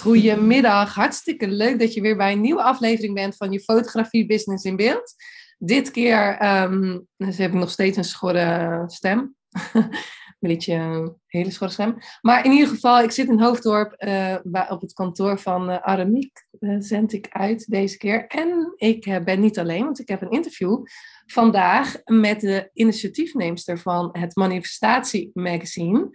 Goedemiddag, hartstikke leuk dat je weer bij een nieuwe aflevering bent van je fotografie business in beeld. Dit keer um, dus heb ik nog steeds een schorre stem. een beetje een hele schorre stem. Maar in ieder geval, ik zit in Hoofddorp uh, op het kantoor van uh, Aramiek. Uh, zend ik uit deze keer. En ik ben niet alleen, want ik heb een interview vandaag met de initiatiefneemster van het Manifestatie Magazine.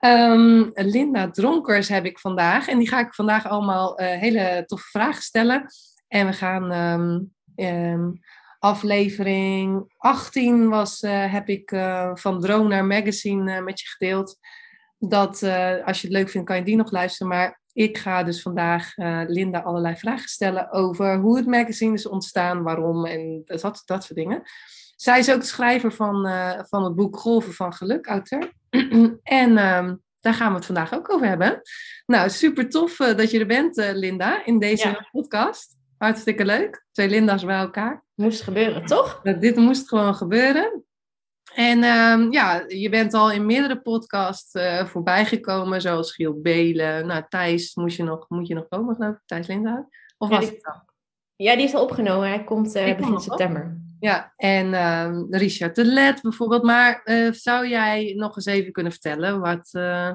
Um, Linda Dronkers heb ik vandaag. En die ga ik vandaag allemaal uh, hele toffe vragen stellen. En we gaan um, um, aflevering 18 was, uh, heb ik uh, van Drone naar Magazine met je gedeeld. Dat als je het leuk vindt, kan je die nog luisteren. Maar ik ga dus vandaag Linda allerlei vragen stellen over hoe het magazine is ontstaan, waarom en dat soort dingen. Zij is ook de schrijver van, uh, van het boek Golven van Geluk, auteur. en uh, daar gaan we het vandaag ook over hebben. Nou, super tof uh, dat je er bent, uh, Linda, in deze ja. podcast. Hartstikke leuk. Twee Linda's bij elkaar. Moest gebeuren, toch? dit moest gewoon gebeuren. En ehm, ja, je bent al in meerdere podcasts voorbij gekomen, zoals Giel Belen. Nou, Thijs moet je nog, moet je nog komen, geloof ik. Thijs Linda. Of was die, het al? Ja, die is al opgenomen. Hij komt begin september. Ja, en uh, Richard de Let bijvoorbeeld. Maar uh, zou jij nog eens even kunnen vertellen wat, uh,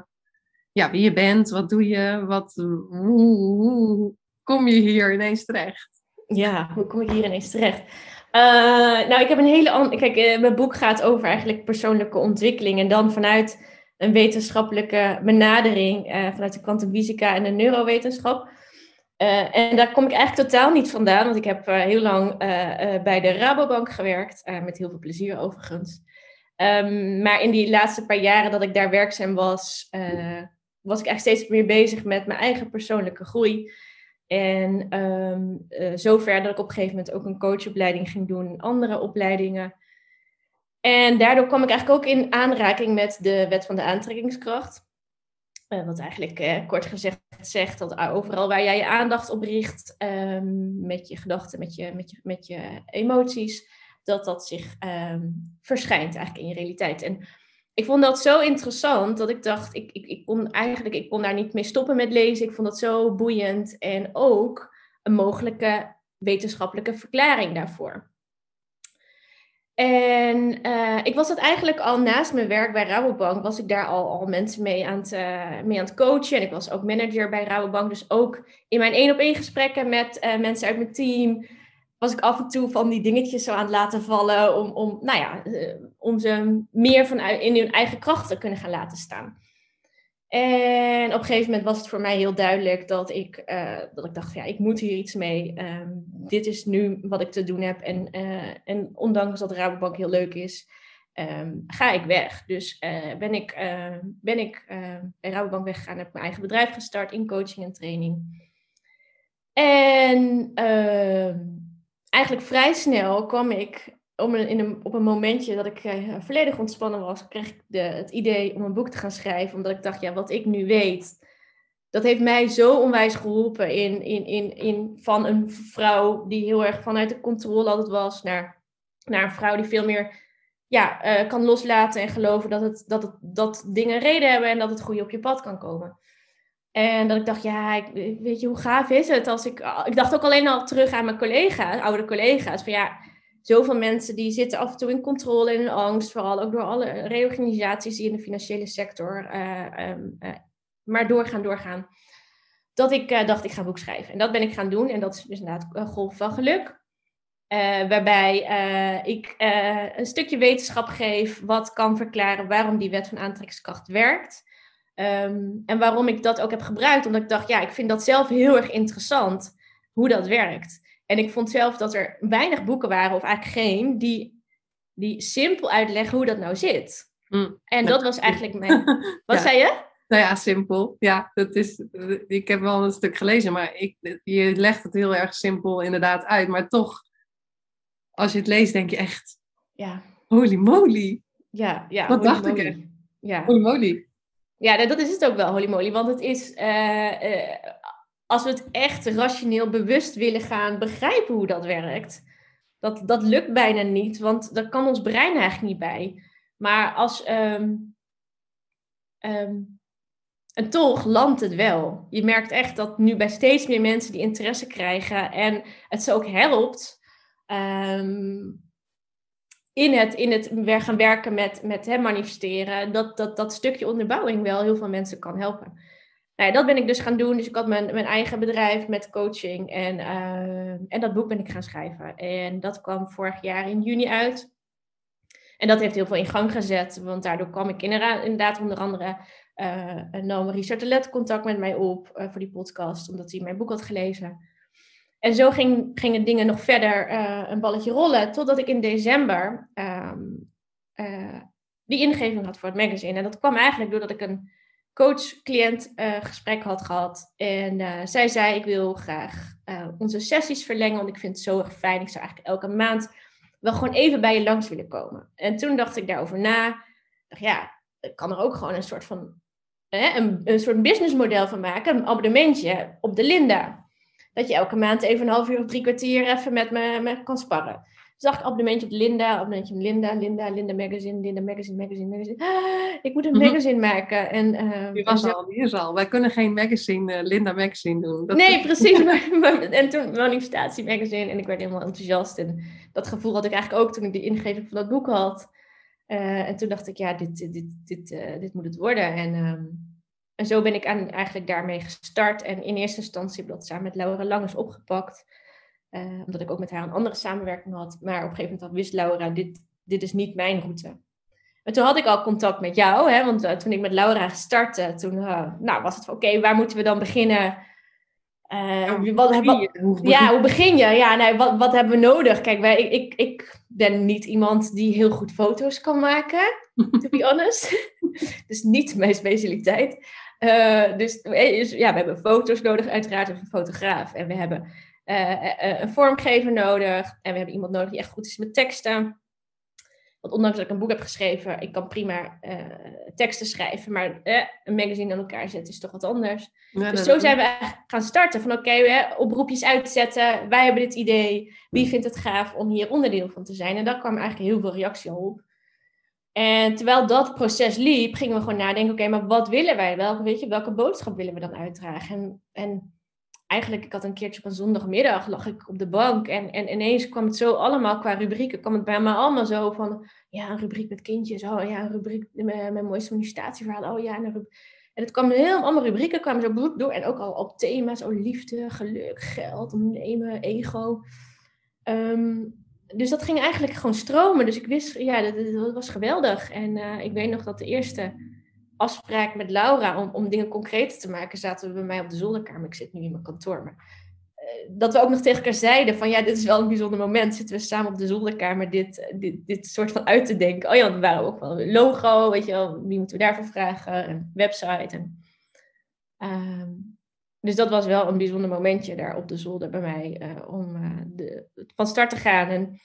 ja, wie je bent, wat doe je, wat, hoe, kom je hier ineens terecht? Ja, hoe kom ik hier ineens terecht? nou, ik heb een hele andere. Kijk, mijn boek gaat over eigenlijk persoonlijke ontwikkeling. En dan vanuit een wetenschappelijke benadering, vanuit de kwantumfysica en de neurowetenschap. Uh, en daar kom ik eigenlijk totaal niet vandaan, want ik heb uh, heel lang uh, bij de Rabobank gewerkt, met heel veel plezier overigens. Um, maar in die laatste paar jaren dat ik daar werkzaam was, was ik eigenlijk steeds meer bezig met mijn eigen persoonlijke groei. En um, zover dat ik op een gegeven moment ook een coachopleiding ging doen, andere opleidingen. En daardoor kwam ik eigenlijk ook in aanraking met de wet van de aantrekkingskracht. Uh, wat eigenlijk uh, kort gezegd zegt dat overal waar jij je aandacht op richt, um, met je gedachten, met je, met, je, met je emoties, dat dat zich um, verschijnt eigenlijk in je realiteit. En ik vond dat zo interessant dat ik dacht, ik, ik, ik kon eigenlijk ik kon daar niet mee stoppen met lezen. Ik vond dat zo boeiend en ook een mogelijke wetenschappelijke verklaring daarvoor. En uh, ik was het eigenlijk al naast mijn werk bij Rabobank, was ik daar al, al mensen mee aan, het, uh, mee aan het coachen. En ik was ook manager bij Rabobank, dus ook in mijn één op één gesprekken met uh, mensen uit mijn team, was ik af en toe van die dingetjes zo aan het laten vallen om, om, nou ja, om ze meer van, in hun eigen kracht te kunnen gaan laten staan. En op een gegeven moment was het voor mij heel duidelijk dat ik, uh, dat ik dacht, ja, ik moet hier iets mee. Um, dit is nu wat ik te doen heb. En, uh, en ondanks dat Rabobank heel leuk is, um, ga ik weg. Dus uh, ben ik, ben ik bij Rabobank weggegaan, heb mijn eigen bedrijf gestart in coaching en training. En ehm, eigenlijk vrij snel kwam ik om in op een momentje dat ik uh, volledig ontspannen was, kreeg ik de, het idee om een boek te gaan schrijven. Omdat ik dacht, ja, wat ik nu weet, dat heeft mij zo onwijs geholpen in, in, in, in van een vrouw die heel erg vanuit de controle altijd was, naar, naar een vrouw die veel meer ja, uh, kan loslaten en geloven dat, het, dat, het, dat dingen reden hebben en dat het goede op je pad kan komen. En dat ik dacht, ja, weet je, hoe gaaf is het als ik... Ik dacht ook alleen al terug aan mijn collega's, oude collega's, van ja zoveel mensen die zitten af en toe in controle en in angst, vooral ook door alle reorganisaties die in de financiële sector uh, um, uh, maar doorgaan, doorgaan. Dat ik uh, dacht, ik ga een boek schrijven. En dat ben ik gaan doen. En dat is dus inderdaad een golf van geluk. waarbij ik een stukje wetenschap geef wat kan verklaren waarom die wet van aantrekkingskracht werkt. Um, en waarom ik dat ook heb gebruikt. Omdat ik dacht, ja, ik vind dat zelf heel erg interessant hoe dat werkt. En ik vond zelf dat er weinig boeken waren, of eigenlijk geen, die, die simpel uitleggen hoe dat nou zit. Mm. En dat was eigenlijk mijn. Wat zei je? Nou ja, simpel. Ja, dat is, ik heb wel een stuk gelezen, maar ik, je legt het heel erg simpel inderdaad uit. Maar toch, als je het leest, denk je echt, Ja, holy moly. ja, ja. Wat dacht ik echt? Ja. Holy moly. Ja, dat- dat is het ook wel, holy moly. Want het is, eh, eh, als we het echt rationeel bewust willen gaan begrijpen hoe dat werkt, dat, dat lukt bijna niet, want daar kan ons brein eigenlijk niet bij. Maar als, ehm, ehm, en toch landt het wel. Je merkt echt dat nu bij steeds meer mensen die interesse krijgen en het ze ook helpt ehm, in, het, in het weer gaan werken met, met hè, manifesteren, dat, dat dat stukje onderbouwing wel heel veel mensen kan helpen. Nou dat ben ik dus gaan doen. Dus ik had mijn, mijn eigen bedrijf met coaching en, eh, en dat boek ben ik gaan schrijven. En dat kwam vorig jaar in juni uit. En dat heeft heel veel in gang gezet, want daardoor kwam ik inderdaad, onder andere eh nam Richard de Let contact met mij op eh, voor die podcast, omdat hij mijn boek had gelezen. En zo ging, gingen dingen nog verder een balletje rollen, totdat ik in december ehm, eh, die ingeving had voor het magazine. En dat kwam eigenlijk doordat ik een coach-cliënt eh, gesprek had gehad. En eh, zij zei, ik wil graag eh, onze sessies verlengen, want ik vind het zo erg fijn. Ik zou eigenlijk elke maand wel gewoon even bij je langs willen komen. En toen dacht ik daarover na. Dacht, ja, ik kan er ook gewoon een soort van een, een soort businessmodel van maken. Een abonnementje op de Linda. Dat je elke maand even een half uur of drie kwartier even met me, me kan sparren. Dacht ik, abonnementje op Linda, abonnementje op Linda, Linda, Linda Magazine, Linda Magazine, Magazine, Magazine. Ah, ik moet een Mhm. magazine maken. En, eh, Die was en al, die is al. Wij kunnen geen magazine, eh, Linda Magazine doen. Dat Nee, precies. Maar, maar- en toen manifestatie magazine en ik werd helemaal enthousiast. En dat gevoel had ik eigenlijk ook toen ik de ingeving van dat boek had. Eh, en toen dacht ik, ja, dit, dit, dit, dit, eh, dit moet het worden. En, ehm, en zo ben ik aan, eigenlijk daarmee gestart. En in eerste instantie heb ik dat samen met Laura Langes opgepakt. Eh, omdat ik ook met haar een andere samenwerking had. Maar op een gegeven moment wist Laura, dit, dit is niet mijn route. En toen had ik al contact met jou, hè, want eh, toen ik met Laura startte, toen eh, nou, was het van, oké, waar moeten we dan beginnen? Wat, wat, ja, hoe begin je? Ja, nee, wat, wat hebben we nodig? Kijk, wij, ik, ik, ik ben niet iemand die heel goed foto's kan maken, to be honest. dus niet mijn specialiteit. Dus, ja, we hebben foto's nodig, uiteraard, of een fotograaf. En we hebben een vormgever nodig. En we hebben iemand nodig die echt goed is met teksten. Want ondanks dat ik een boek heb geschreven, ik kan prima eh, teksten schrijven. Maar eh, een magazine aan elkaar zetten is toch wat anders. Ja, Dus zo zijn we eigenlijk gaan starten. Van oké, hè, oproepjes uitzetten. Wij hebben dit idee. Wie vindt het gaaf om hier onderdeel van te zijn? En daar kwam eigenlijk heel veel reactie op. En terwijl dat proces liep, gingen we gewoon nadenken. Oké, maar wat willen wij? Welke, weet je, welke boodschap willen we dan uitdragen? En, en eigenlijk, ik had een keertje op een zondagmiddag, lag ik op de bank. En, en ineens kwam het zo allemaal qua rubrieken. kwam het bij me allemaal zo van... Ja, een rubriek met kindjes. Oh ja, een rubriek met mijn mooiste manifestatieverhaal. Oh ja, en. En het kwam heel, allemaal rubrieken kwamen zo bloed door. En ook al op thema's, oh liefde, geluk, geld, ondernemen, ego. Ehm, dus dat ging eigenlijk gewoon stromen. Dus ik wist, ja, dat was geweldig. En eh, ik weet nog dat de eerste afspraak met Laura om, om dingen concreter te maken, zaten we bij mij op de zolderkamer. Ik zit nu in mijn kantoor. Maar, eh, dat we ook nog tegen elkaar zeiden van ja, dit is wel een bijzonder moment. Zitten we samen op de zolderkamer dit, eh, dit, dit soort van uit te denken. Oh ja, we waren ook wel een logo, weet je wel, wie moeten we daarvoor vragen? Een website. En, ehm, dus dat was wel een bijzonder momentje daar op de zolder bij mij eh, om de, van start te gaan. En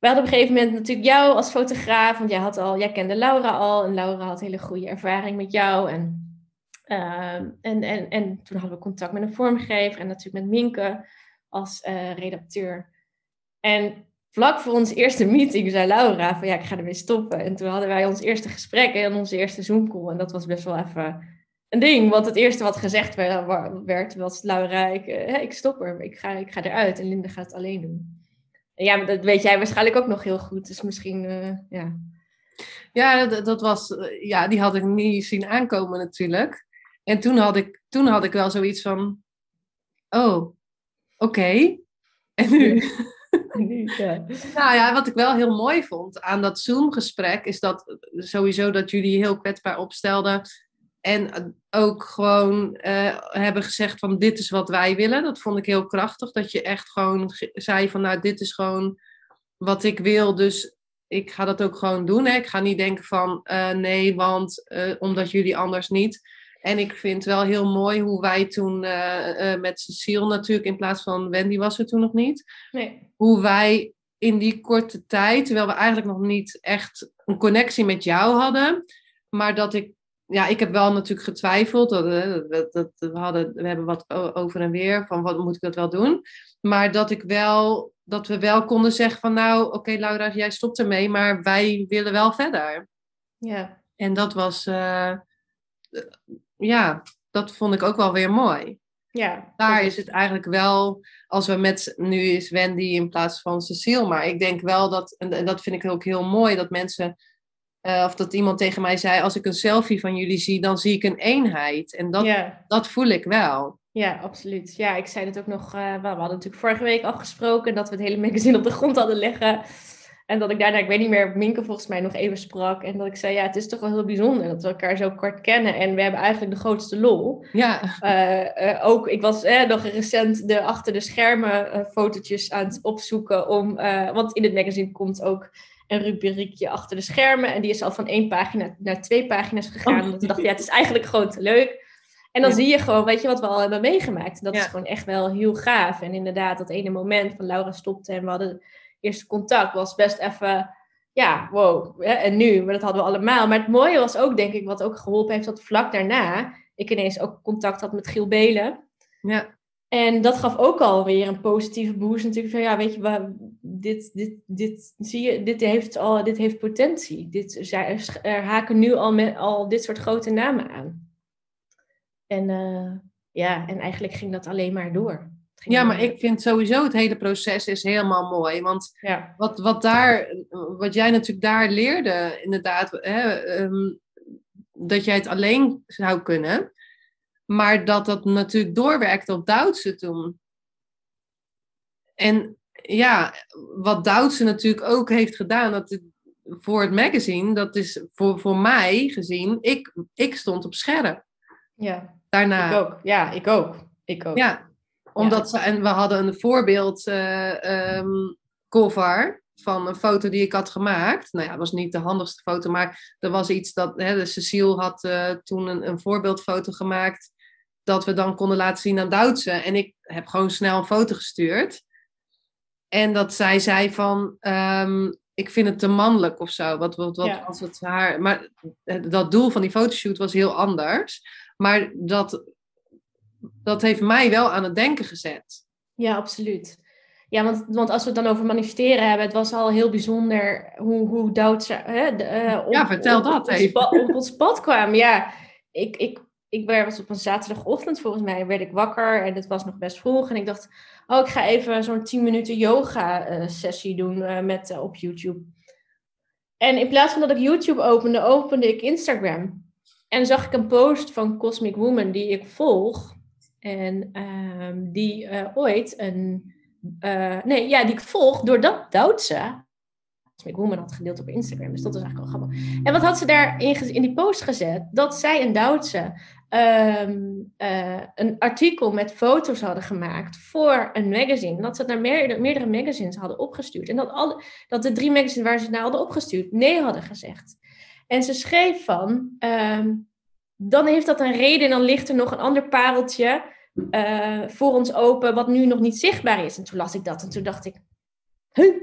we hadden op een gegeven moment natuurlijk jou als fotograaf, want jij, had al, jij kende Laura al en Laura had hele goede ervaring met jou. En, ehm, en, en, en toen hadden we contact met een vormgever en natuurlijk met Minke als eh, redacteur. En vlak voor onze eerste meeting zei Laura van ja, ik ga ermee stoppen. En toen hadden wij ons eerste gesprek en onze eerste Zoom-call. En dat was best wel even een ding. Want het eerste wat gezegd werd, was Laura, ik, eh, ik stop er. Ik ga, ik ga eruit en Linda gaat het alleen doen. Ja, dat weet jij waarschijnlijk ook nog heel goed. Dus misschien, eh, ja. Ja, dat, dat was, eh, ja, die had ik niet zien aankomen natuurlijk. En toen had ik, toen had ik wel zoiets van, oh, oké. En nu? ja. Nou ja, wat ik wel heel mooi vond aan dat Zoom-gesprek, is dat sowieso dat jullie heel kwetsbaar opstelden. En eh, ook gewoon eh, hebben gezegd van dit is wat wij willen. Dat vond ik heel krachtig. Dat je echt gewoon ge- zei van nou dit is gewoon wat ik wil. Dus ik ga dat ook gewoon doen. Hè. Ik ga niet denken van eh, nee, want omdat jullie anders niet. En ik vind wel heel mooi hoe wij toen met Cecile natuurlijk, in plaats van Wendy was er toen nog niet. Nee. Hoe wij in die korte tijd, terwijl we eigenlijk nog niet echt een connectie met jou hadden, maar dat ik, ja, ik heb wel natuurlijk getwijfeld. Dat, dat, dat, we, hadden, we hebben wat over en weer van wat moet ik dat wel doen. Maar dat ik wel, dat we wel konden zeggen van nou, oké Laura, jij stopt ermee, maar wij willen wel verder. Ja. En dat was, uh, ja, dat vond ik ook wel weer mooi. Ja. Daar is het eigenlijk wel, als we met, nu is Wendy in plaats van Cecile, maar ik denk wel dat, en dat vind ik ook heel mooi, dat mensen, uh, of dat iemand tegen mij zei, als ik een selfie van jullie zie, dan zie ik een eenheid. En dat, ja. dat voel ik wel. Ja, absoluut. Ja, ik zei het ook nog, uh, we hadden natuurlijk vorige week afgesproken dat we het hele magazine op de grond hadden leggen. En dat ik daarna, ik weet niet meer, Minke volgens mij nog even sprak. En dat ik zei, ja, het is toch wel heel bijzonder dat we elkaar zo kort kennen. En we hebben eigenlijk de grootste lol. Ja. Uh, uh, ook, ik was uh, nog recent de achter de schermen fotootjes aan het opzoeken. Om, want in het magazine komt ook een rubriekje achter de schermen. En die is al van één pagina naar twee pagina's gegaan. Oh. Omdat ik dacht, ja, het is eigenlijk gewoon te leuk. En dan ja. zie je gewoon, weet je, wat we al hebben meegemaakt. En dat ja. is gewoon echt wel heel gaaf. En inderdaad, dat ene moment van Laura stopte en we hadden eerste contact was best even, ja, wow, hè, en nu, maar dat hadden we allemaal. Maar het mooie was ook, denk ik, wat ook geholpen heeft, dat vlak daarna ik ineens ook contact had met Giel Belen. Ja. En dat gaf ook alweer een positieve boost natuurlijk van, ja, weet je, waar, dit, dit, dit, zie je, dit heeft, al, dit heeft potentie. Dit, er haken nu al, met, al dit soort grote namen aan. En uh, ja, en eigenlijk ging dat alleen maar door. Ja, maar ik vind sowieso het hele proces is helemaal mooi. Want ja. wat, wat, daar, wat jij natuurlijk daar leerde, inderdaad, hè, um, dat jij het alleen zou kunnen. Maar dat dat natuurlijk doorwerkte op Duitse toen. En ja, wat Duitse natuurlijk ook heeft gedaan, dat het, voor het magazine, dat is voor, voor mij gezien, ik, ik stond op scherp. Ja, Daarna. ik ook. Ja, ik ook. Ik ook. Ja, omdat ze, en we hadden een voorbeeld uh, um, cover van een foto die ik had gemaakt. Nou ja, het was niet de handigste foto, maar er was iets dat hè, de Cecile had uh, toen een, een, voorbeeldfoto gemaakt. Dat we dan konden laten zien aan Duitse. En ik heb gewoon snel een foto gestuurd. En dat zij zei van, um, ik vind het te mannelijk of zo. Wat, wat, wat Ja. als het haar. Maar dat doel van die fotoshoot was heel anders. Maar dat, dat heeft mij wel aan het denken gezet. Ja, absoluut. Ja, want, want als we het dan over manifesteren hebben, het was al heel bijzonder hoe, hoe hè, de, uh, op, Ja, vertel op, dat op, even. op ons pad kwam. Ja, ik, ik, ik was op een zaterdagochtend, volgens mij, werd ik wakker en het was nog best vroeg. En ik dacht, oh, ik ga even zo'n 10 minuten yoga eh, sessie doen eh, met, eh, op YouTube. En in plaats van dat ik YouTube opende, opende ik Instagram. En zag ik een post van Cosmic Woman die ik volg. En ehm, die ooit een. nee, ja, die ik volg doordat Duitse. Cosmic Woman had gedeeld op Instagram. Dus dat is eigenlijk wel grappig. En wat had ze daar in, in die post gezet? Dat zij een Duitse. ehm, eh, een artikel met foto's hadden gemaakt voor een magazine. Dat ze het naar meerdere, meerdere magazines hadden opgestuurd. En dat, alle, dat de drie magazines waar ze het naar hadden opgestuurd nee hadden gezegd. En ze schreef van, ehm, dan heeft dat een reden en dan ligt er nog een ander pareltje eh, voor ons open wat nu nog niet zichtbaar is. En toen las ik dat en toen dacht ik, huh?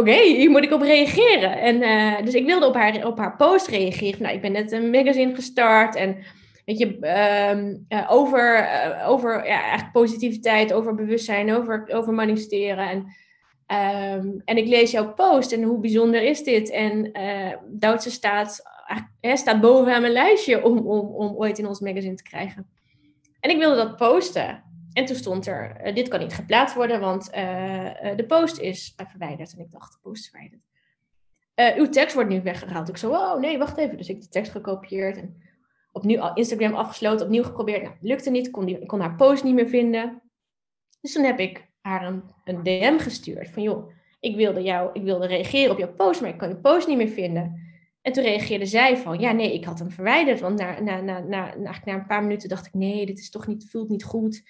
Oké, hier moet ik op reageren. En, eh, dus ik wilde op haar, op haar post reageren. Nou, ik ben net een magazine gestart en weet je, ehm, eh, over, eh, over ja, positiviteit, over bewustzijn, over, over manifesteren. En, ehm, en ik lees jouw post en hoe bijzonder is dit? En Duitse staat, hè, staat bovenaan mijn lijstje om, om, om ooit in ons magazine te krijgen. En ik wilde dat posten. En toen stond er, eh, dit kan niet geplaatst worden, want eh, eh, de post is verwijderd. En ik dacht, de post is verwijderd. Uw tekst wordt nu weggehaald. Ik zo, oh nee, wacht even. Dus ik de tekst gekopieerd en opnieuw al- Instagram afgesloten, opnieuw geprobeerd. Nou, lukte niet, kon, die, kon haar post niet meer vinden. Dus toen heb ik haar een, een DM gestuurd van, joh, ik wilde, jou, ik wilde reageren op jouw post, maar ik kan je post niet meer vinden. En toen reageerde zij van, ja nee, ik had hem verwijderd. Want na, na, na, na, eigenlijk na een paar minuten dacht ik, nee, dit is toch niet, voelt niet goed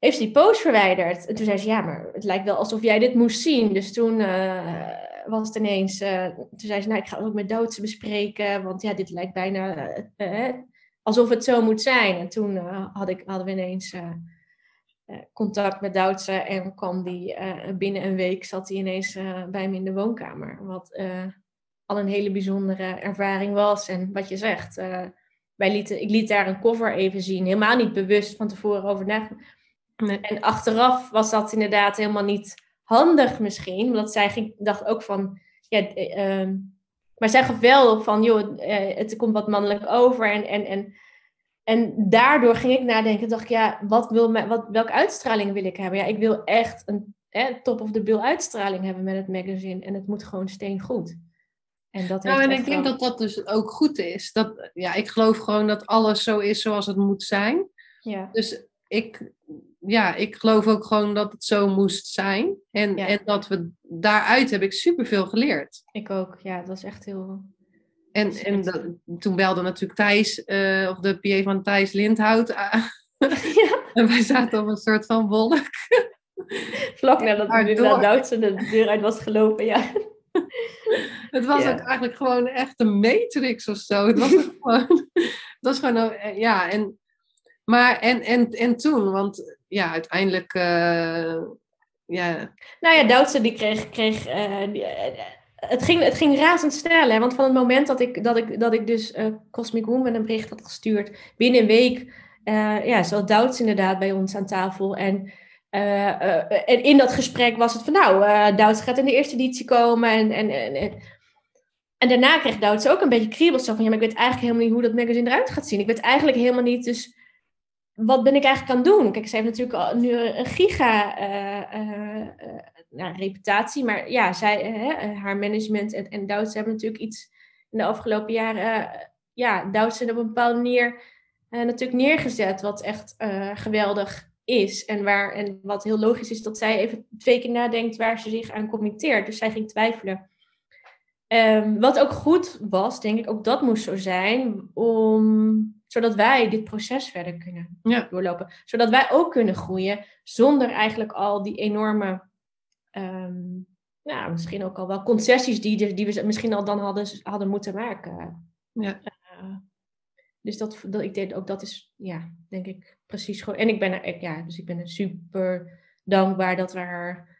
heeft ze die post verwijderd. En toen zei ze, ja, maar het lijkt wel alsof jij dit moest zien. Dus toen eh, was het ineens, eh, toen zei ze, nou, ik ga het ook met Duitse bespreken, want ja, dit lijkt bijna, eh, alsof het zo moet zijn. En toen had ik, hadden we ineens contact met Duitse en kwam die binnen een week zat hij ineens bij me in de woonkamer. Wat al een hele bijzondere ervaring was. En wat je zegt, wij lieten, ik liet daar een cover even zien, helemaal niet bewust van tevoren over En achteraf was dat inderdaad helemaal niet handig misschien, omdat zij ging, dacht ook van, ja, uh, maar zij gaf wel van, joh, uh, het komt wat mannelijk over en, en, en, en daardoor ging ik nadenken, dacht ik, ja, wat wil mij, wat, welke uitstraling wil ik hebben? Ja, ik wil echt een top of the bill uitstraling hebben met het magazine en het moet gewoon steen goed. En dat nou, en ik denk dat dat dus ook goed is. Dat, ja, ik geloof gewoon dat alles zo is zoals het moet zijn. Ja. Dus ik, ja, ik geloof ook gewoon dat het zo moest zijn. En, en dat we daaruit heb ik superveel geleerd. Ik ook, ja, dat was echt heel. En, en dat, toen belde natuurlijk Thijs, uh, of de PA van Thijs Lindhout. ja. En wij zaten op een soort van wolk. Vlak nadat de Duitse de deur uit was gelopen, ja. het was ook eigenlijk gewoon echt een matrix of zo. Het was gewoon, het was gewoon, eh, ja, en, maar, en, en, en toen, want ja, uiteindelijk, uh, ja. Nou ja, Duitse die kreeg, kreeg uh, het, ging, het ging razendsnel, hè, want van het moment dat ik, dat ik, dat ik dus Cosmic Woman een bericht had gestuurd, binnen een week, ja, zat Duits inderdaad bij ons aan tafel en en in dat gesprek was het van, nou, uh, gaat in de eerste editie komen. En, en, en, en daarna kreeg Douds ook een beetje kriebels. Zo van, ja, maar ik weet eigenlijk helemaal niet hoe dat magazine eruit gaat zien. Ik weet eigenlijk helemaal niet, dus wat ben ik eigenlijk aan het doen? Kijk, ze heeft natuurlijk al nu een giga nou, reputatie. Maar ja, zij, haar management en, en hebben natuurlijk iets in de afgelopen jaren... ja, Douds op een bepaalde manier natuurlijk neergezet, wat echt geweldig is. En, waar, en wat heel logisch is dat zij even twee keer nadenkt waar ze zich aan committeert. Dus zij ging twijfelen. Ehm, wat ook goed was, denk ik, ook dat moest zo zijn, om, zodat wij dit proces verder kunnen doorlopen. Zodat wij ook kunnen groeien, zonder eigenlijk al die enorme, um, nou, misschien ook al wel concessies die, die we misschien al dan hadden, hadden moeten maken. Ja. Uh, dus dat, dat, ik denk ook dat is, ja, denk ik, precies gewoon. En ik ben, ja, dus ik ben super dankbaar dat we haar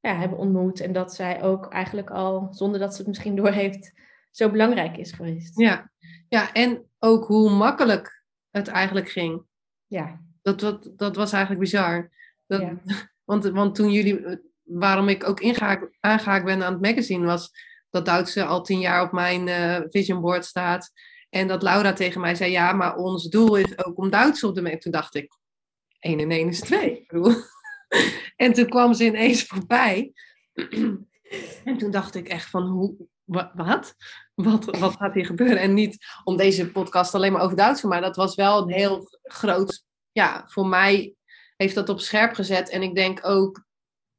ja, hebben ontmoet. En dat zij ook eigenlijk al, zonder dat ze het misschien doorheeft, zo belangrijk is geweest. Ja, ja en ook hoe makkelijk het eigenlijk ging. Ja. Dat, dat, dat was eigenlijk bizar. Dat, ja. want, want toen jullie, waarom ik ook ingehaakt, aangehaakt ben aan het magazine, was dat Duitse al tien jaar op mijn uh, vision board staat. En dat Laura tegen mij zei, ja, maar ons doel is ook om Duits op de mee. Toen dacht ik, 1 en 1 is 2. en toen kwam ze ineens voorbij. en toen dacht ik echt van, hoe, wat? Wat, wat gaat hier gebeuren? En niet om deze podcast alleen maar over Duits, maar dat was wel een heel groot, ja, voor mij heeft dat op scherp gezet. En ik denk ook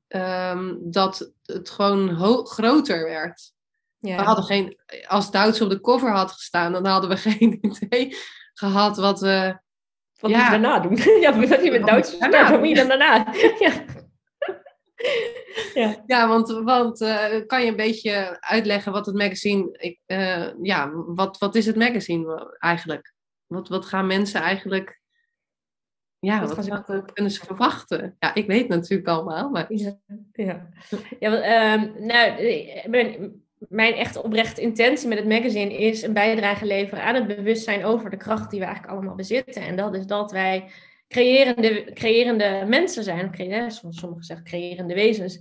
um, dat het gewoon groter werd. Ja. We hadden geen, als Duits op de cover had gestaan, dan hadden we geen idee gehad wat we. Wat ja. we daarna doen. ja, wat je met Duits start, wat moet je dan daarna? ja. ja. ja, want, want uh, kan je een beetje uitleggen wat het magazine. Ik, uh, ja, wat, wat is het magazine eigenlijk? Wat, wat gaan mensen eigenlijk. Ja, wat, wat gaan ze, kunnen ze verwachten? Ja, ik weet natuurlijk allemaal. Maar... Ja, ja. ja want, uh, nou, ik ben, mijn echt oprechte intentie met het magazine is een bijdrage leveren aan het bewustzijn over de kracht die we eigenlijk allemaal bezitten. En dat is dat wij creërende, creërende mensen zijn, sommigen zeggen creërende wezens.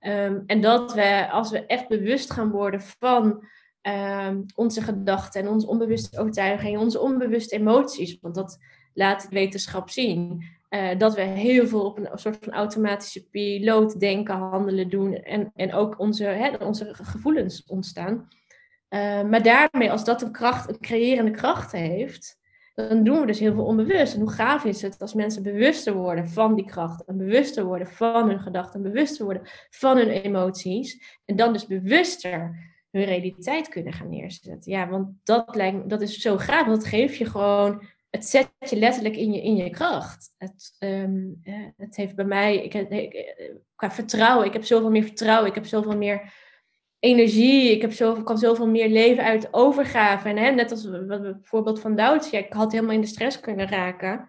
Um, en dat we, als we echt bewust gaan worden van um, onze gedachten en onze onbewuste overtuigingen, onze onbewuste emoties, want dat laat wetenschap zien, uh, dat we heel veel op een soort van automatische piloot denken, handelen, doen en, en ook onze, onze gevoelens ontstaan. Uh, maar daarmee, als dat een kracht, een creërende kracht heeft, dan doen we dus heel veel onbewust. En hoe gaaf is het als mensen bewuster worden van die kracht, en bewuster worden van hun gedachten, en bewuster worden van hun emoties, en dan dus bewuster hun realiteit kunnen gaan neerzetten. Ja, want dat, lijkt, dat is zo gaaf, want dat geeft je gewoon het zet je letterlijk in je, in je kracht. Het, ehm, het heeft bij mij, ik, ik, qua vertrouwen, ik heb zoveel meer vertrouwen, ik heb zoveel meer energie. Ik heb zoveel, kan zoveel meer leven uit overgave. En hè, net als het voorbeeld van Douds. ik had helemaal in de stress kunnen raken.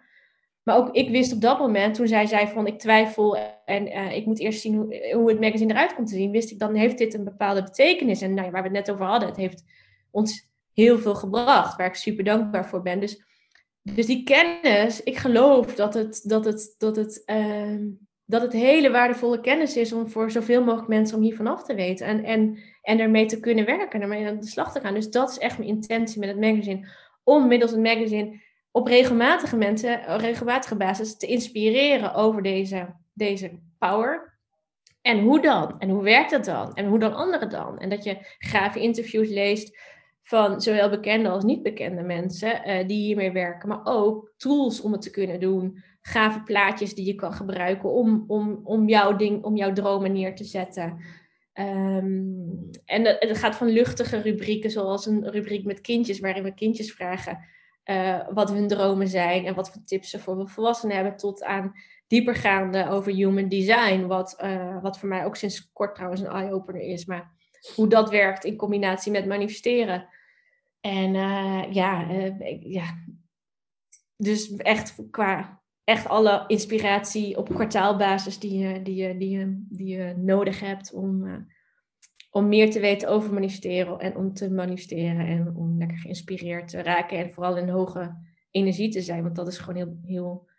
Maar ook ik wist op dat moment, toen zij zei van ik twijfel en uh, ik moet eerst zien hoe, het magazine eruit komt te zien, wist ik dan heeft dit een bepaalde betekenis. En nou, waar we het net over hadden, het heeft ons heel veel gebracht, waar ik super dankbaar voor ben. Dus, dus die kennis, ik geloof dat het, dat het, dat het, uh, dat het hele waardevolle kennis is om voor zoveel mogelijk mensen om hiervan af te weten en, en, en ermee te kunnen werken, en ermee aan de slag te gaan. Dus dat is echt mijn intentie met het magazine. Om middels het magazine op regelmatige mensen, regelmatige basis te inspireren over deze, deze power. En hoe dan? En hoe werkt dat dan? En hoe dan anderen dan? En dat je gave interviews leest van zowel bekende als niet bekende mensen uh, die hiermee werken, maar ook tools om het te kunnen doen. Gave plaatjes die je kan gebruiken om, om, om jouw ding, om jouw dromen neer te zetten. Um, en het gaat van luchtige rubrieken, zoals een rubriek met kindjes, waarin we kindjes vragen uh, wat hun dromen zijn en wat voor tips ze voor volwassenen hebben, tot aan diepergaande over human design, wat, uh, wat voor mij ook sinds kort trouwens een eye-opener is, maar hoe dat werkt in combinatie met manifesteren. En uh, ja, ja, dus echt qua echt alle inspiratie op kwartaalbasis die je, die je, die je, die je nodig hebt om om meer te weten over manifesteren en om te manifesteren en om lekker geïnspireerd te raken en vooral in hoge energie te zijn. Want dat is gewoon heel, heel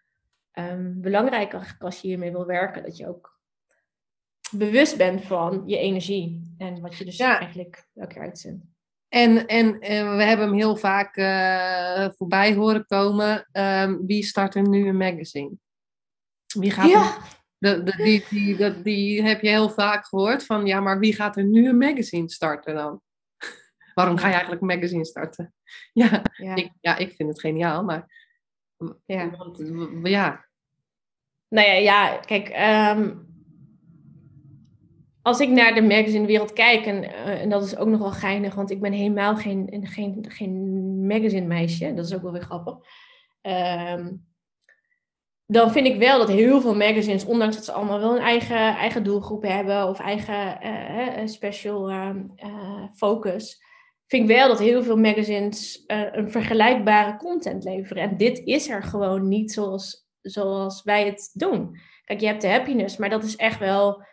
um, belangrijk als je hiermee wil werken. Dat je ook bewust bent van je energie en wat je dus eigenlijk elke keer uitzendt. En, en, en, we hebben hem heel vaak uh, voorbij horen komen. Um, wie start er nu een magazine? Wie gaat ja. De, de, die, die, die heb je heel vaak gehoord van, ja, maar wie gaat er nu een magazine starten dan? Waarom ga je eigenlijk een magazine starten? Ja, ja. Ik, ja ik vind het geniaal, maar ja. Want, ja. Nou ja, ja kijk, um, als ik naar de magazinewereld kijk, en, uh, en dat is ook nog wel geinig, want ik ben helemaal geen, geen, geen magazine meisje, dat is ook wel weer grappig. Um, dan vind ik wel dat heel veel magazines, ondanks dat ze allemaal wel een eigen, eigen doelgroep hebben of eigen uh, special uh, focus, vind ik wel dat heel veel magazines een vergelijkbare content leveren. En dit is er gewoon niet zoals, zoals wij het doen. Kijk, je hebt de happiness, maar dat is echt wel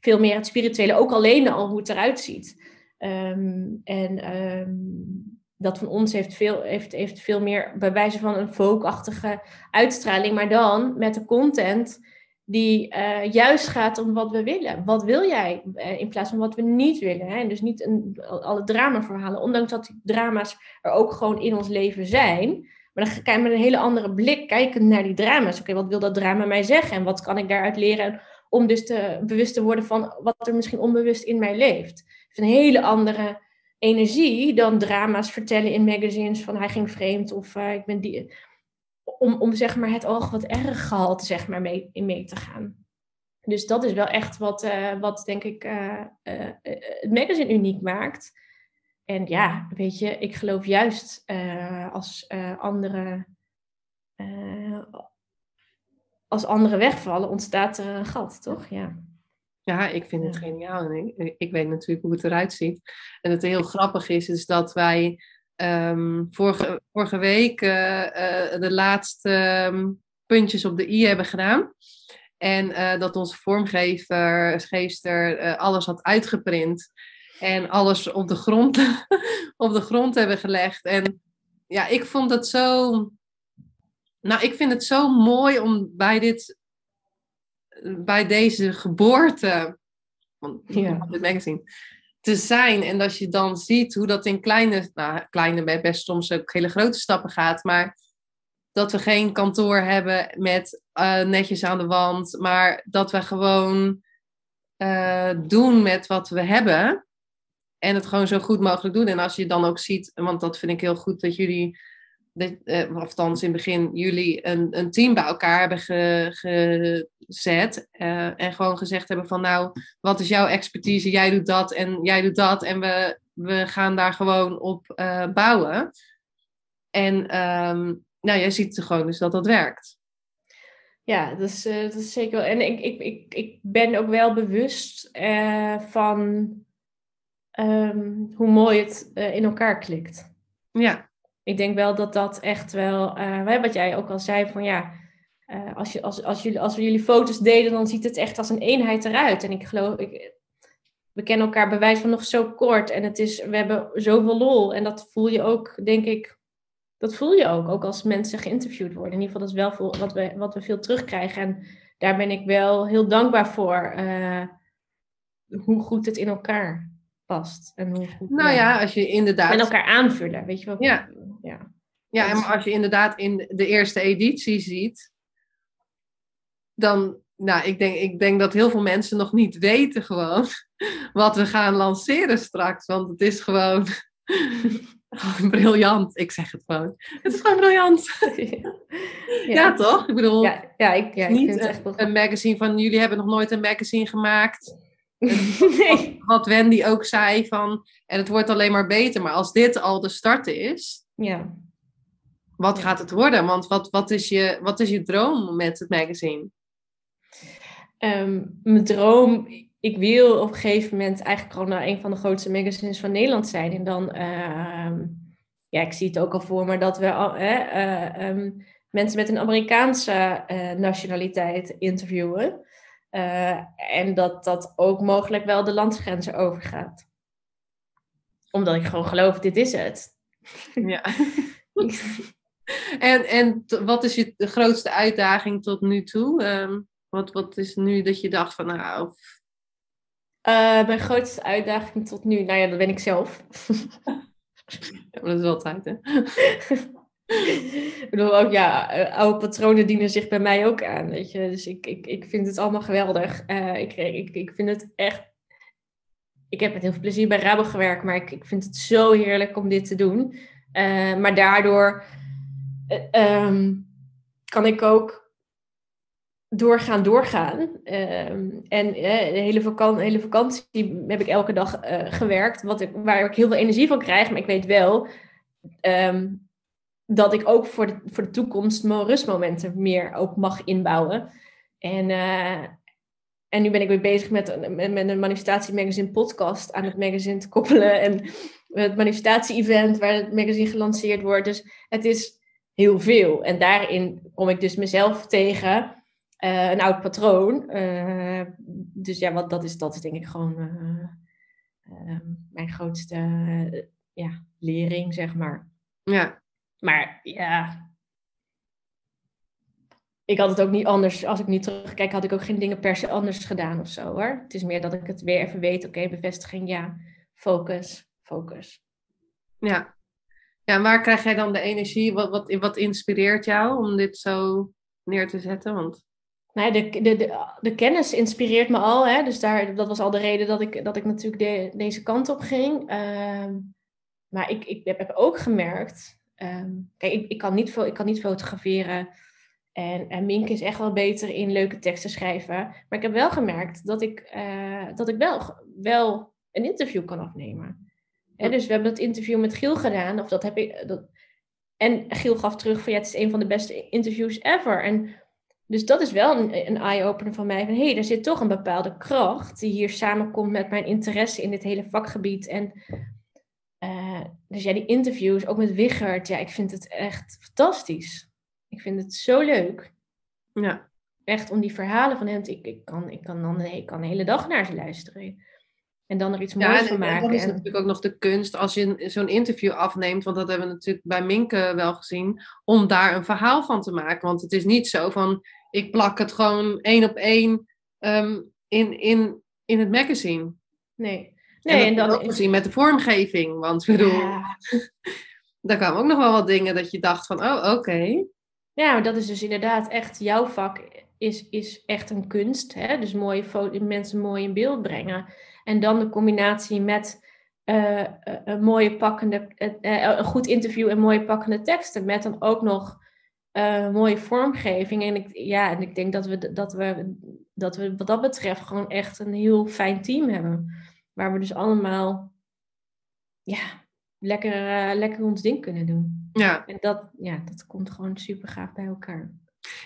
veel meer het spirituele, ook alleen al hoe het eruit ziet. Um, en um, dat van ons heeft veel, heeft, heeft veel meer bij wijze van een folkachtige uitstraling, maar dan met de content die uh, juist gaat om wat we willen. Wat wil jij uh, in plaats van wat we niet willen? Hè? En dus niet een, alle dramaverhalen, ondanks dat die drama's er ook gewoon in ons leven zijn. Maar dan ga je met een hele andere blik kijken naar die drama's. Oké, wat wil dat drama mij zeggen? En wat kan ik daaruit leren om dus te, bewust te worden van wat er misschien onbewust in mij leeft? Het is een hele andere energie dan drama's vertellen in magazines van hij ging vreemd of uh, ik ben die. Om, om zeg maar het oog wat erg gehalte zeg maar mee, in mee te gaan. Dus dat is wel echt wat, uh, wat denk ik uh, het magazine uniek maakt. En ja, weet je, ik geloof juist als andere als anderen wegvallen, ontstaat er een gat, toch? Ja. Ja, ik vind het geniaal. En ik, ik, weet natuurlijk hoe het eruit ziet. En het heel grappig is, is dat wij um, vorige, vorige week uh, uh, de laatste um, puntjes op de i hebben gedaan. En uh, dat onze vormgever, scheester, alles had uitgeprint. En alles op de grond, op de grond hebben gelegd. En ja, ik vond het zo. Nou, ik vind het zo mooi om bij dit bij deze geboorte van ja. dit magazine te zijn. En als je dan ziet hoe dat in kleine, nou, kleine best soms ook hele grote stappen gaat, maar dat we geen kantoor hebben met uh, netjes aan de wand, maar dat we gewoon uh, doen met wat we hebben. En het gewoon zo goed mogelijk doen. En als je dan ook ziet, want dat vind ik heel goed dat jullie uh, of althans in begin juli, een, een team bij elkaar hebben gezet. Uh, en gewoon gezegd hebben van nou, wat is jouw expertise? Jij doet dat en jij doet dat. En we, we gaan daar gewoon op uh, bouwen. En um, nou, jij ziet gewoon dus dat dat werkt. Ja, dat is, dat is zeker. En ik, ik, ik, ik ben ook wel bewust van ehm, hoe mooi het eh, in elkaar klikt. Ja. Ik denk wel dat dat echt wel, uh, wat jij ook al zei, van ja, uh, als, je, als, als, jullie, als we jullie foto's delen, dan ziet het echt als een eenheid eruit. En ik geloof, ik, we kennen elkaar bewijs van nog zo kort en het is, we hebben zoveel lol. En dat voel je ook, denk ik, dat voel je ook, ook als mensen geïnterviewd worden. In ieder geval, dat is wel veel, wat, we, wat we veel terugkrijgen. En daar ben ik wel heel dankbaar voor, uh, hoe goed het in elkaar past. En hoe goed, nou ja, als je inderdaad... En elkaar aanvullen, weet je wel. Ja. Ja, ja maar als je inderdaad in de eerste editie ziet, dan, nou, ik denk, ik denk dat heel veel mensen nog niet weten gewoon wat we gaan lanceren straks. Want het is gewoon, briljant. Ik zeg het gewoon. Het is gewoon briljant. Ja, ja toch? Ik bedoel, ja, ja, ik, ja, niet vind het echt een, een magazine van jullie hebben nog nooit een magazine gemaakt. nee. wat, wat Wendy ook zei van, en het wordt alleen maar beter. Maar als dit al de start is, ja. wat gaat het worden? Want wat, wat, is je, wat is je droom met het magazine? Ehm, mijn droom, ik wil op een gegeven moment eigenlijk gewoon naar een van de grootste magazines van Nederland zijn. En dan, ehm, ja, ik zie het ook al voor me dat we eh, ehm, mensen met een Amerikaanse eh, nationaliteit interviewen. Eh, en dat dat ook mogelijk wel de landsgrenzen overgaat. Omdat ik gewoon geloof, dit is het. Ja. en en wat is je de grootste uitdaging tot nu toe? Ehm, wat, wat is nu dat je dacht van, nou, Eh, mijn grootste uitdaging tot nu, nou ja, dat ben ik zelf. ja, maar dat is wel tijd, hè? ik bedoel ook, ja, eh, oude patronen dienen zich bij mij ook aan, weet je. Dus ik, ik, ik vind het allemaal geweldig. Eh, ik, ik, ik vind het echt... Ik heb met heel veel plezier bij Rabo gewerkt, maar ik, ik vind het zo heerlijk om dit te doen. Eh, maar daardoor eh, ehm, kan ik ook doorgaan, doorgaan. Ehm, en eh, de hele, vakan hele vakantie heb ik elke dag gewerkt, wat ik, waar ik heel veel energie van krijg. Maar ik weet wel ehm, dat ik ook voor de, voor de toekomst mijn rustmomenten meer ook mag inbouwen. En, en nu ben ik weer bezig met, een- met, met een manifestatie magazine podcast aan het magazine te koppelen. En het manifestatie-event waar het magazine gelanceerd wordt. Dus het is heel veel. En daarin kom ik dus mezelf tegen. eh, een oud patroon. Eh, dus ja, wat, dat, is, dat is denk ik gewoon eh, eh, mijn grootste ja, lering, zeg maar. Ja, Maar ja. Ik had het ook niet anders. Als ik nu terugkijk, had ik ook geen dingen per se anders gedaan of zo hoor. Het is meer dat ik het weer even weet. Oké, bevestiging, ja. Focus, focus. ja. Ja, en waar krijg jij dan de energie? Wat, wat, wat inspireert jou om dit zo neer te zetten? Want Nou ja, de, de, de, de kennis inspireert me al. Hè? Dus daar, dat was al de reden dat ik, dat ik natuurlijk de, deze kant op ging. Ehm, maar ik, ik heb, heb ook gemerkt. ehm, kijk, ik, ik, kan niet ik kan niet fotograferen. En, en Mink is echt wel beter in leuke teksten schrijven. Maar ik heb wel gemerkt dat ik, eh, dat ik wel, wel een interview kan afnemen. Dus we hebben dat interview met Giel gedaan. Of dat heb ik, dat, en Giel gaf terug van ja, het is een van de beste interviews ever. En dus dat is wel een, een eye-opener van mij. Van hé, hey, er zit toch een bepaalde kracht die hier samenkomt met mijn interesse in dit hele vakgebied. En eh, dus ja, die interviews, ook met Wichert, ja, ik vind het echt fantastisch. Ik vind het zo leuk. ja, Echt om die verhalen van hem, te- ik, ik, kan, ik, kan dan, ik kan de hele dag naar ze luisteren. En dan er iets ja moois en, van en maken. dat is En- natuurlijk ook nog de kunst als je zo'n interview afneemt, want dat hebben we natuurlijk bij Minke wel gezien, om daar een verhaal van te maken. Want het is niet zo van, ik plak het gewoon één op één ehm, in, in, in het magazine. nee. en Nee, dat en we dan ook gezien met de vormgeving. Want ik bedoel, Ja. daar kwamen ook nog wel wat dingen dat je dacht van, oh, oké. Ja, dat is dus inderdaad echt jouw vak is, is echt een kunst. Hè? Dus mooie mensen mooi in beeld brengen. En dan de combinatie met eh, eh, een mooie pakkende, eh, een goed interview en mooie pakkende teksten. Met dan ook nog mooie vormgeving. En ik, ja, en ik denk dat we, dat, we, dat we wat dat betreft gewoon echt een heel fijn team hebben. Waar we dus allemaal ja, lekker, eh, lekker ons ding kunnen doen. Ja, En dat, ja, dat komt gewoon super gaaf bij elkaar.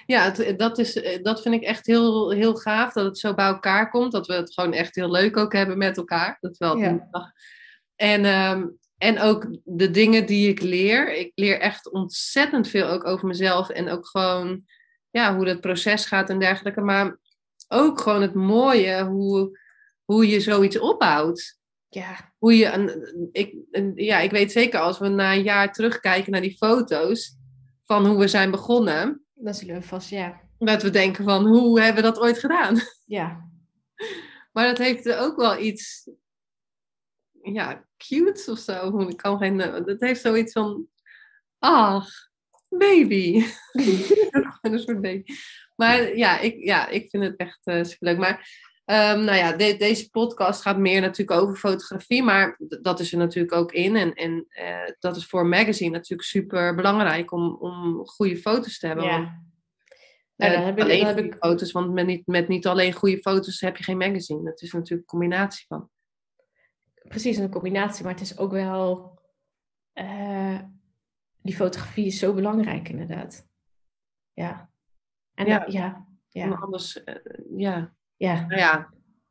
ja het, dat, is, eh, dat vind ik echt heel, heel gaaf, dat het zo bij elkaar komt. Dat we het gewoon echt heel leuk ook hebben met elkaar. Dat is wel Ja. En, ehm, en ook de dingen die ik leer. Ik leer echt ontzettend veel ook over mezelf. En ook gewoon ja, hoe dat proces gaat en dergelijke. Maar ook gewoon het mooie, hoe, hoe je zoiets opbouwt. Ja. Hoe je, een, ik, een- ja, ik weet zeker als we na een jaar terugkijken naar die foto's van hoe we zijn begonnen, Dan zullen we vast, ja. dat we denken van hoe hebben we dat ooit gedaan? Ja. Maar dat heeft ook wel iets, ja, cute of zo. Ik kan geen, dat heeft zoiets van, ach, baby. een soort baby. Maar ja, ik, ja, ik vind het echt eh superleuk. Maar ehm, nou ja, de- deze podcast gaat meer natuurlijk over fotografie, maar dat is er natuurlijk ook in. En, en eh, dat is voor een magazine natuurlijk super belangrijk om, om goede foto's te hebben. Want, ja. Nou, dan heb ik, alleen dan heb ik foto's, want met niet, met niet alleen goede foto's heb je geen magazine. Het is natuurlijk een combinatie van. precies een combinatie, maar het is ook wel. eh, die fotografie is zo belangrijk, inderdaad. Ja. En Ja. ja, ja, ja, Anders, eh, ja, ja. nou ja.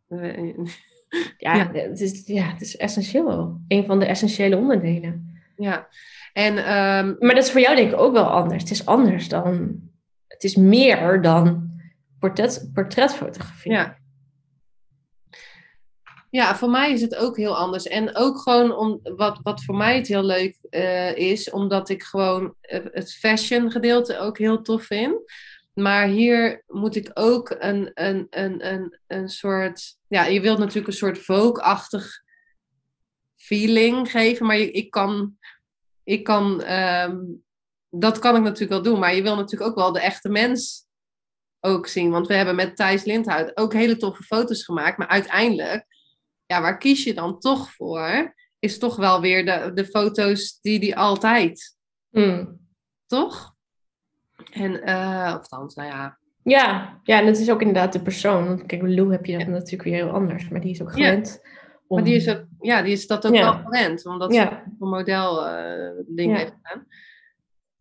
eh, Ja, Ja. Het, is, ja, het is essentieel. Een van de essentiële onderdelen. ja. En ehm, Maar dat is voor jou denk ik ook wel anders. Het is anders dan... Het is meer dan portret, portretfotografie. Ja. Ja, voor mij is het ook heel anders. En ook gewoon om, wat, wat voor mij het heel leuk eh, is, omdat ik gewoon eh, het fashion gedeelte ook heel tof vind. Maar hier moet ik ook een, een, een, een, een soort. Ja, je wilt natuurlijk een soort Vogue-achtig feeling geven. Maar je, ik kan. Ik kan ehm, dat kan ik natuurlijk wel doen. Maar je wil natuurlijk ook wel de echte mens ook zien. Want we hebben met Thijs Lindhout ook hele toffe foto's gemaakt. Maar uiteindelijk, ja, waar kies je dan toch voor? Is toch wel weer de, de foto's die die altijd, Hmm. toch? En, eh of althans, nou ja. Ja, ja, en het is ook inderdaad de persoon. Want kijk, Lou heb je dat natuurlijk weer heel anders. Maar die is ook Ja. gewend. om- Maar die is, ook, ja, die is dat ook Ja. wel gewend. Omdat ze Ja, een model eh ding Ja. heeft gedaan.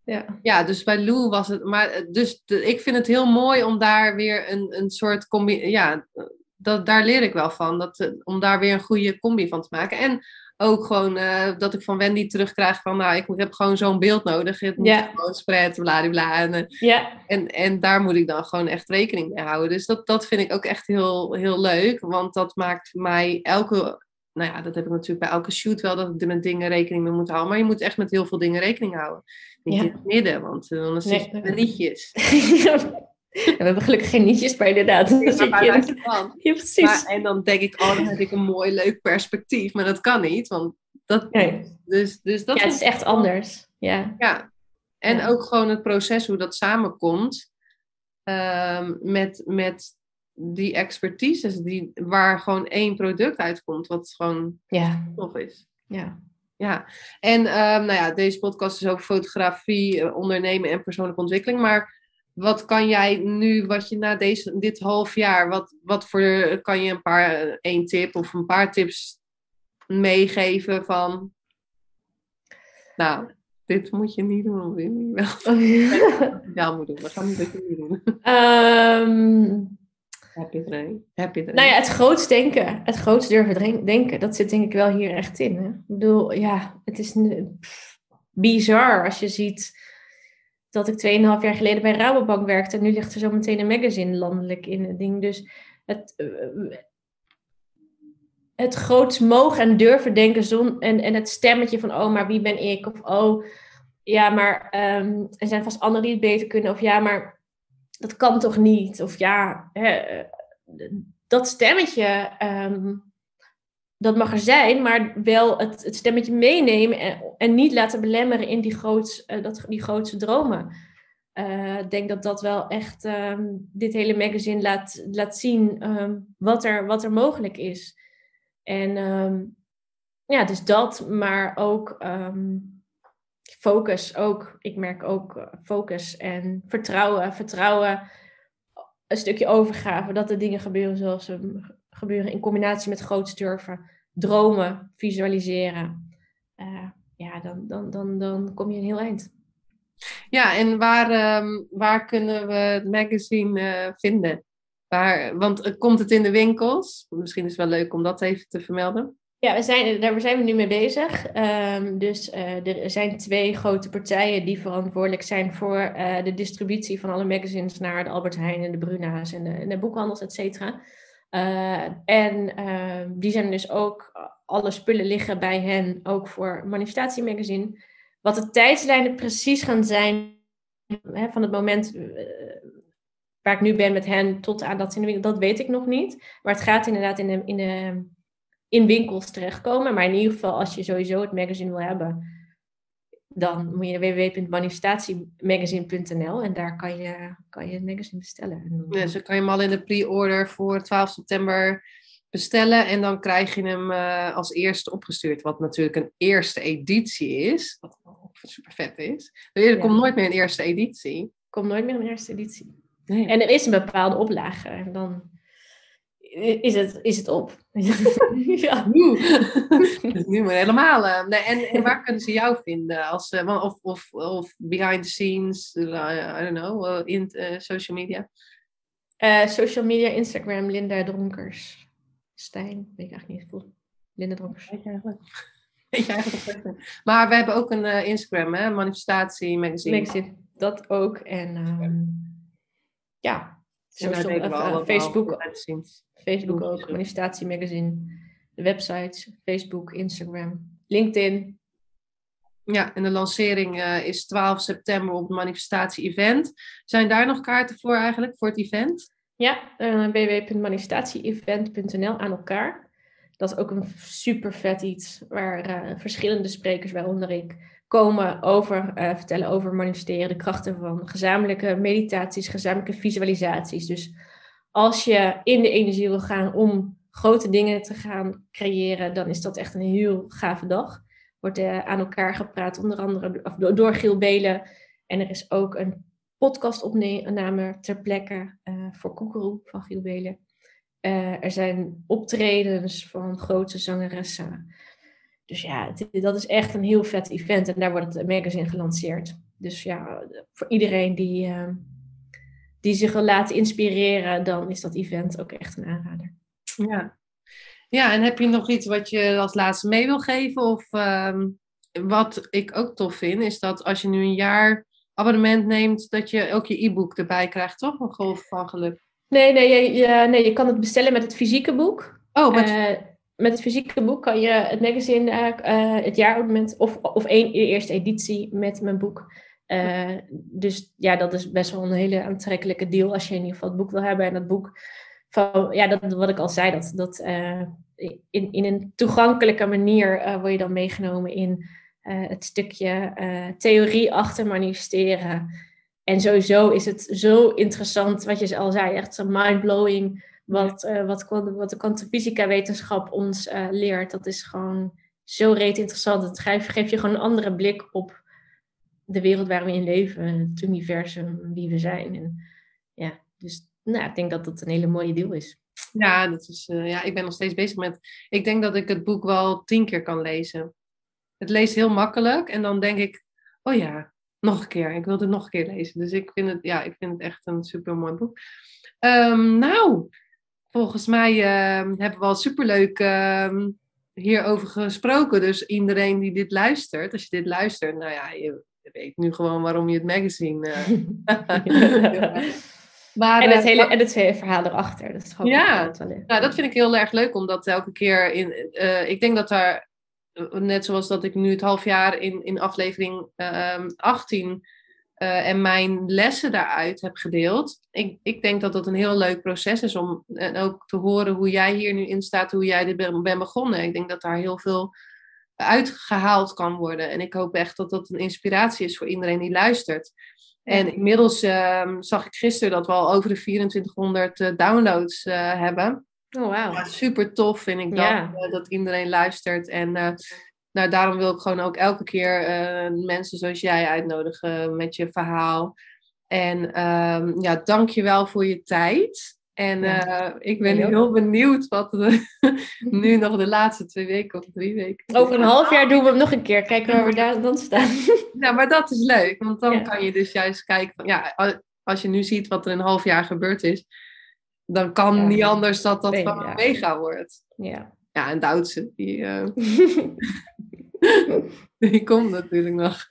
ja. Ja, dus bij Lou was het. Maar eh, dus de- ik vind het heel mooi om daar weer een, een soort combi. Ja, dat, daar leer ik wel van. Dat, om daar weer een goede combi van te maken. En ook gewoon eh, dat ik van Wendy terugkrijg van. Nou, ik heb gewoon zo'n beeld nodig. Het moet Ja. gewoon spread, bladibla. En, eh, en, en daar moet ik dan gewoon echt rekening mee houden. Dus dat, dat vind ik ook echt heel, heel leuk. Want dat maakt mij elke. Nou ja, dat heb ik natuurlijk bij elke shoot wel. Dat ik er met dingen rekening mee moet houden. Maar je moet echt met heel veel dingen rekening houden. Niet in het midden, want eh, dan zit je met we hebben gelukkig geen nietjes, maar inderdaad. Maar waar je dan? Ja, precies. Maar, en dan denk ik, oh, dan heb ik een mooi, leuk perspectief. Maar dat kan niet, want dat... Nee. Dus, dus dat ja, het is echt anders. Ja, Ja, en Ja. ook gewoon het proces, hoe dat samenkomt ehm, met, met die expertises, die, waar gewoon één product uitkomt, wat gewoon ja, tof is. ja. Ja, en ehm, nou ja, deze podcast is over fotografie, eh, ondernemen en persoonlijke ontwikkeling. Maar wat kan jij nu, wat je na deze, dit half jaar, wat, wat voor, kan je een paar, één tip of een paar tips meegeven van, nou, dit moet je niet doen, of dit je wel wel moet doen. We gaan dit niet doen. Ehm, Heb je het erin? Heb je het erin? nou ja, het groots denken. Het groots durven denken. Dat zit denk ik wel hier echt in. Hè? Ik bedoel, ja, het is pff, bizar als je ziet dat ik 2,5 jaar geleden bij Rabobank werkte. En nu ligt er zo meteen een magazine landelijk in het ding. Dus het, eh, het groots mogen en durven denken. Zon, en, en het stemmetje van, oh, maar wie ben ik? Of, oh, ja, maar ehm, er zijn vast anderen die het beter kunnen. Of, ja, maar dat kan toch niet? Of, ja, hè, eh, dat stemmetje, ehm, dat mag er zijn, maar wel het, het stemmetje meenemen en, en niet laten belemmeren in die, groots, eh, dat, die grootste dromen. Eh, Ik denk dat dat wel echt ehm, dit hele magazine laat, laat zien ehm, wat, er, wat er mogelijk is. En ehm, ja, dus dat, maar ook focus ook. Ik merk ook eh, focus en vertrouwen. Vertrouwen, een stukje overgave, dat er dingen gebeuren zoals ze gebeuren in combinatie met groots durven, dromen, visualiseren. Eh, ja, dan, dan, dan, dan kom je een heel eind. Ja, en waar, ehm, waar kunnen we het magazine eh, vinden? Waar, want eh, komt het in de winkels? Misschien is het wel leuk om dat even te vermelden. Ja, we zijn, daar zijn we nu mee bezig. Ehm, dus uh, er zijn twee grote partijen die verantwoordelijk zijn voor de distributie van alle magazines naar de Albert Heijn en de Bruna's en de, en de boekhandels, et cetera. Uh, en ehm, die zijn dus ook, alle spullen liggen bij hen, ook voor Manifestatiemagazine. Wat de tijdslijnen precies gaan zijn hè, van het moment waar ik nu ben met hen tot aan dat in de winkel, dat weet ik nog niet. Maar het gaat inderdaad in in de in winkels terechtkomen. Maar in ieder geval, als je sowieso het magazine wil hebben, dan moet je www.manifestatiemagazine.nl en daar kan je, kan je het magazine bestellen. Ja, dus dan kan je hem al in de pre-order voor 12 september bestellen en dan krijg je hem uh, als eerste opgestuurd. Wat natuurlijk een eerste editie is, wat super vet is. Er ja. komt nooit meer een eerste editie. Komt nooit meer een eerste editie. Nee. En er is een bepaalde oplage. En dan is het, is het op. ja. Nu. dus nu maar helemaal. Uh, nee, en, en, waar kunnen ze jou vinden? Als, uh, of, of, of behind the scenes, uh, I don't know, in social media? social media, Instagram, Linda Dronkers. Stijn, weet ik eigenlijk niet. Vol. Linda Dronkers. Weet je eigenlijk? Maar we hebben ook een Instagram, hè? Manifestatie Magazine. Magazine, dat ook. En um, ja, social, Facebook. Facebook ook, manifestatiemagazine, de websites, Facebook, Instagram, LinkedIn. Ja, en de lancering uh, is 12 september op het manifestatie-event. Zijn daar nog kaarten voor eigenlijk, voor het event? Ja, uh, www.manifestatieevent.nl aan elkaar. Dat is ook een super vet iets waar uh, verschillende sprekers, waaronder ik, komen over, vertellen over manifesteren, de krachten van gezamenlijke meditaties, gezamenlijke visualisaties. Dus als je in de energie wil gaan om grote dingen te gaan creëren, dan is dat echt een heel gave dag. Wordt uh, aan elkaar gepraat, onder andere door, door Giel Belen. En er is ook een podcastopname ter plekke uh, voor Koekeroe van Giel Belen. Er zijn optredens van grote zangeressen. Dus ja, dat is echt een heel vet event. En daar wordt het magazine gelanceerd. Dus ja, voor iedereen die die zich wil laten inspireren, dan is dat event ook echt een aanrader. Ja. Ja, en heb je nog iets wat je als laatste mee wil geven? Of ehm, wat ik ook tof vind, is dat als je nu een jaar abonnement neemt, dat je ook je e-book erbij krijgt, toch? Een golf van geluk. Nee, nee, je, nee, je kan het bestellen met het fysieke boek. Oh, met... Uh, met het fysieke boek kan je het magazine, uh, het jaarabonnement of, of één eerste editie met mijn boek uh, dus ja, dat is best wel een hele aantrekkelijke deal als je in ieder geval het boek wil hebben. En dat boek, van, ja, dat, wat ik al zei, dat, dat in, in een toegankelijke manier word je dan meegenomen in het stukje theorie achter manifesteren. En sowieso is het zo interessant, wat je al zei, echt zo mindblowing. Wat, wat, wat de kwantumfysica wetenschap ons leert. Dat is gewoon zo reet interessant. Het geeft, je gewoon een andere blik op de wereld waar we in leven, het universum, wie we zijn. En, ja, dus nou, ik denk dat dat een hele mooie deel is. Ja, dat is, uh, ja, ik ben nog steeds bezig met. Ik denk dat ik het boek wel tien keer kan lezen. Het leest heel makkelijk en dan denk ik, oh ja, nog een keer. Ik wil het nog een keer lezen. Dus ik vind het, ja, ik vind het echt een super mooi boek. Um, nou, volgens mij uh, hebben we al superleuk uh, hierover gesproken. Dus iedereen die dit luistert, als je dit luistert, nou ja, je, weet nu gewoon waarom je het magazine. Uh... maar, en, het hele, en het hele verhaal erachter. Dat is gewoon ja, nou, dat vind ik heel erg leuk, omdat elke keer in. Uh, ik denk dat daar, net zoals dat ik nu het half jaar in, in aflevering uh, 18 uh, en mijn lessen daaruit heb gedeeld. Ik, ik denk dat dat een heel leuk proces is om en ook te horen hoe jij hier nu in staat, hoe jij dit bent ben begonnen. Ik denk dat daar heel veel uitgehaald kan worden. En ik hoop echt dat dat een inspiratie is voor iedereen die luistert. En inmiddels uh, zag ik gisteren dat we al over de 2400 uh, eh, downloads uh, hebben. Oh, wow. Ja, super tof vind ik dat, ja. Eh, dat iedereen luistert. En nou, daarom wil ik gewoon ook elke keer mensen zoals jij uitnodigen met je verhaal. En um, ja, dank je wel voor je tijd. En uh, ik ben heel benieuwd wat nu nog de laatste twee weken of drie weken. Over een half jaar doen we hem nog een keer. Kijken waar we daar dan staan. Nou, maar dat is leuk. Want dan kan je dus juist kijken van ja, als je nu ziet wat er in een half jaar gebeurd is, dan kan niet anders dat dat van mega wordt. Ja. Ja, en Duitse, die, uh, die komt natuurlijk nog.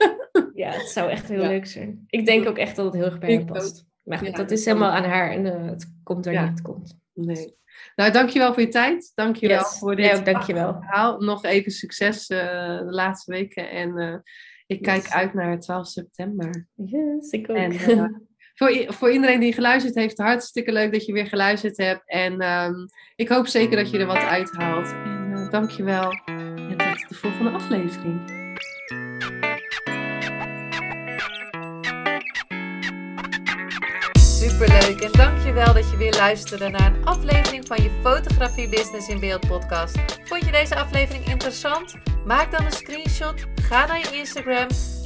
ja, het zou echt heel leuk zijn. Ik denk ook echt dat het heel erg bij haar past. Maar goed, dat is helemaal aan haar en uh, het komt er niet, het komt. Nee. Nou, dankjewel voor je tijd. Dankjewel yes. voor dit ja, dankjewel. verhaal. Nog even succes uh, de laatste weken. En uh, ik kijk uit naar 12 september. Yes, ik ook. En, voor, voor iedereen die geluisterd heeft, hartstikke leuk dat je weer geluisterd hebt. En um, ik hoop zeker dat je er wat uithaalt. En uh, dankjewel. En tot de volgende aflevering. Superleuk en dankjewel dat je weer luisterde naar een aflevering van je Fotografie Business in Beeld podcast. Vond je deze aflevering interessant? Maak dan een screenshot, ga naar je Instagram,